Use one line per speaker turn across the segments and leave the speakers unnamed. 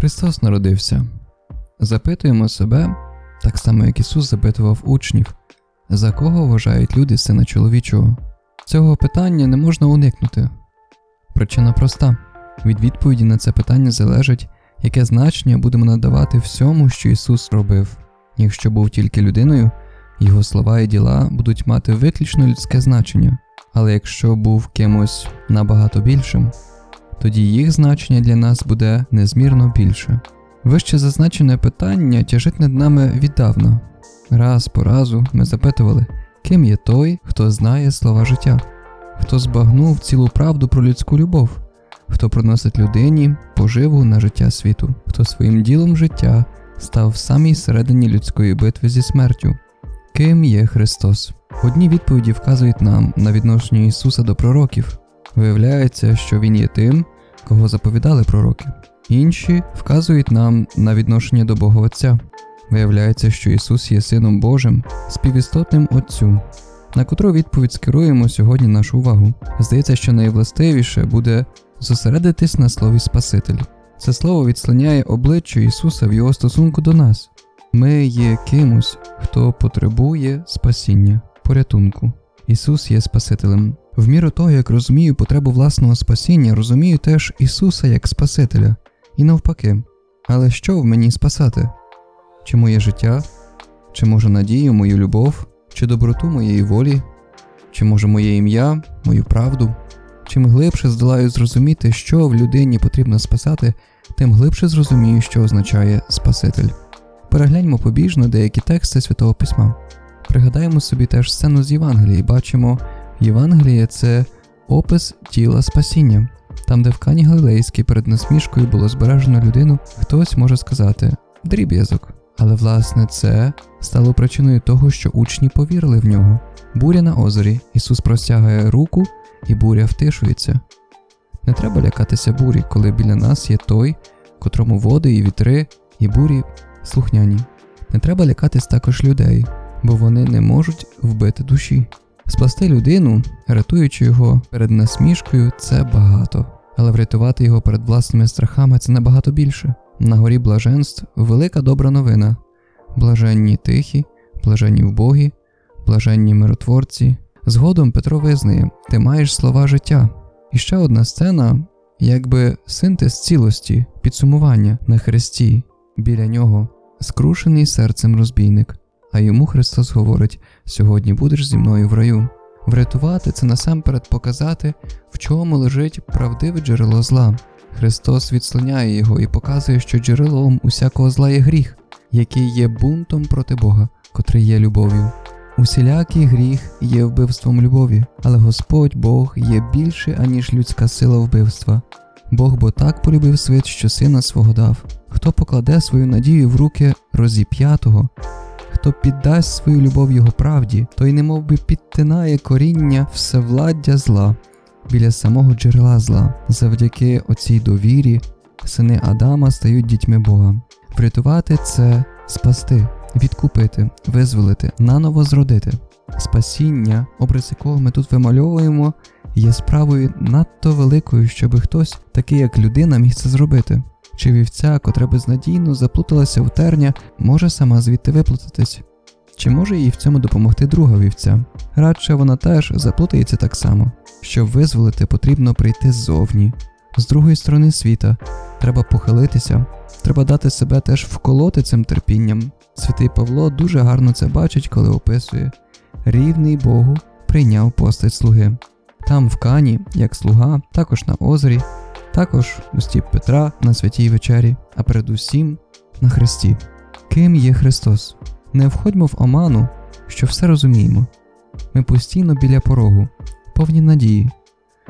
Христос народився. Запитуємо себе, так само як Ісус запитував учнів, за кого вважають люди сина чоловічого. Цього питання не можна уникнути. Причина проста: від відповіді на це питання залежить, яке значення будемо надавати всьому, що Ісус робив. Якщо був тільки людиною, його слова і діла будуть мати виключно людське значення, але якщо був кимось набагато більшим, тоді їх значення для нас буде незмірно більше. Вище зазначене питання тяжить над нами віддавна. Раз по разу ми запитували, ким є той, хто знає слова життя, хто збагнув цілу правду про людську любов, хто приносить людині поживу на життя світу, хто своїм ділом життя став в самій середині людської битви зі смертю. Ким є Христос? Одні відповіді вказують нам на відношення Ісуса до пророків. Виявляється, що Він є тим, кого заповідали пророки. Інші вказують нам на відношення до Бога Отця. Виявляється, що Ісус є Сином Божим, співістотним Отцю, на котру відповідь скеруємо сьогодні нашу увагу. Здається, що найвластивіше буде зосередитись на слові Спаситель. Це слово відслоняє обличчя Ісуса в Його стосунку до нас. Ми є кимось, хто потребує спасіння, порятунку. Ісус є Спасителем. В міру того, як розумію потребу власного спасіння, розумію теж Ісуса як Спасителя, і навпаки. Але що в мені спасати? Чи моє життя, чи може надію, мою любов, чи доброту моєї волі, чи може моє ім'я, мою правду? Чим глибше здолаю зрозуміти, що в людині потрібно спасати, тим глибше зрозумію, що означає Спаситель. Перегляньмо побіжно деякі тексти Святого Письма. Пригадаємо собі теж сцену з Євангелії, бачимо, Євангеліє це опис тіла спасіння. Там, де в Кані Галилейській перед насмішкою було збережено людину, хтось може сказати дріб'язок. Але власне це стало причиною того, що учні повірили в нього. Буря на озері, Ісус простягає руку, і буря втишується. Не треба лякатися бурі, коли біля нас є той, котрому води і вітри, і бурі слухняні. Не треба лякатись також людей, бо вони не можуть вбити душі. Спасти людину, рятуючи його перед насмішкою, це багато, але врятувати його перед власними страхами це набагато більше. На горі блаженств велика добра новина. Блаженні тихі, блаженні вбогі, блаженні миротворці. Згодом Петро визнає, ти маєш слова життя. І ще одна сцена, якби синтез цілості, підсумування на хресті, біля нього, скрушений серцем розбійник. А йому Христос говорить: сьогодні будеш зі мною в раю. Врятувати це насамперед показати, в чому лежить правдиве джерело зла. Христос відслоняє його і показує, що джерелом усякого зла є гріх, який є бунтом проти Бога, котрий є любов'ю. Усілякий гріх є вбивством любові, але Господь Бог є більше, аніж людська сила вбивства. Бог бо так полюбив світ, що сина свого дав. Хто покладе свою надію в руки розіп'ятого, хто піддасть свою любов його правді, той немов би підтинає коріння всевладдя зла біля самого джерела зла. Завдяки оцій довірі сини Адама стають дітьми Бога. Врятувати це спасти, відкупити, визволити, наново зродити. Спасіння, образ якого ми тут вимальовуємо, є справою надто великою, щоби хтось, такий як людина, міг це зробити. Чи вівця, котра безнадійно заплуталася в терня, може сама звідти виплутатись? Чи може їй в цьому допомогти друга вівця? Радше вона теж заплутається так само. Щоб визволити, потрібно прийти ззовні, з другої сторони світа. Треба похилитися, треба дати себе теж вколоти цим терпінням. Святий Павло дуже гарно це бачить, коли описує рівний Богу прийняв постать слуги. Там в Кані, як слуга, також на озері, також у стіп Петра на святій вечері, а передусім на Христі. Ким є Христос? Не входьмо в оману, що все розуміємо. Ми постійно біля порогу, повні надії.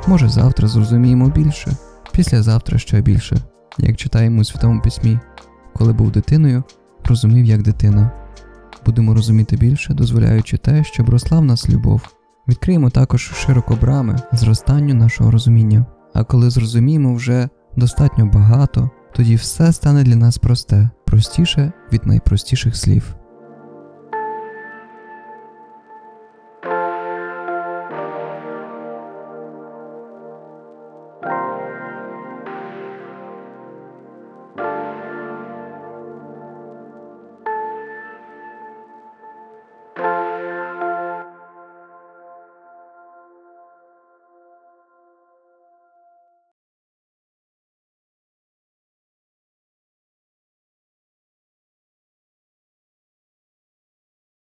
Може, завтра зрозуміємо більше, післязавтра ще більше, як читаємо у Святому Письмі, коли був дитиною, розумів як дитина. Будемо розуміти більше, дозволяючи те, щоб росла в нас любов. Відкриємо також широко брами зростанню нашого розуміння. А коли зрозуміємо вже достатньо багато, тоді все стане для нас просте, простіше від найпростіших слів.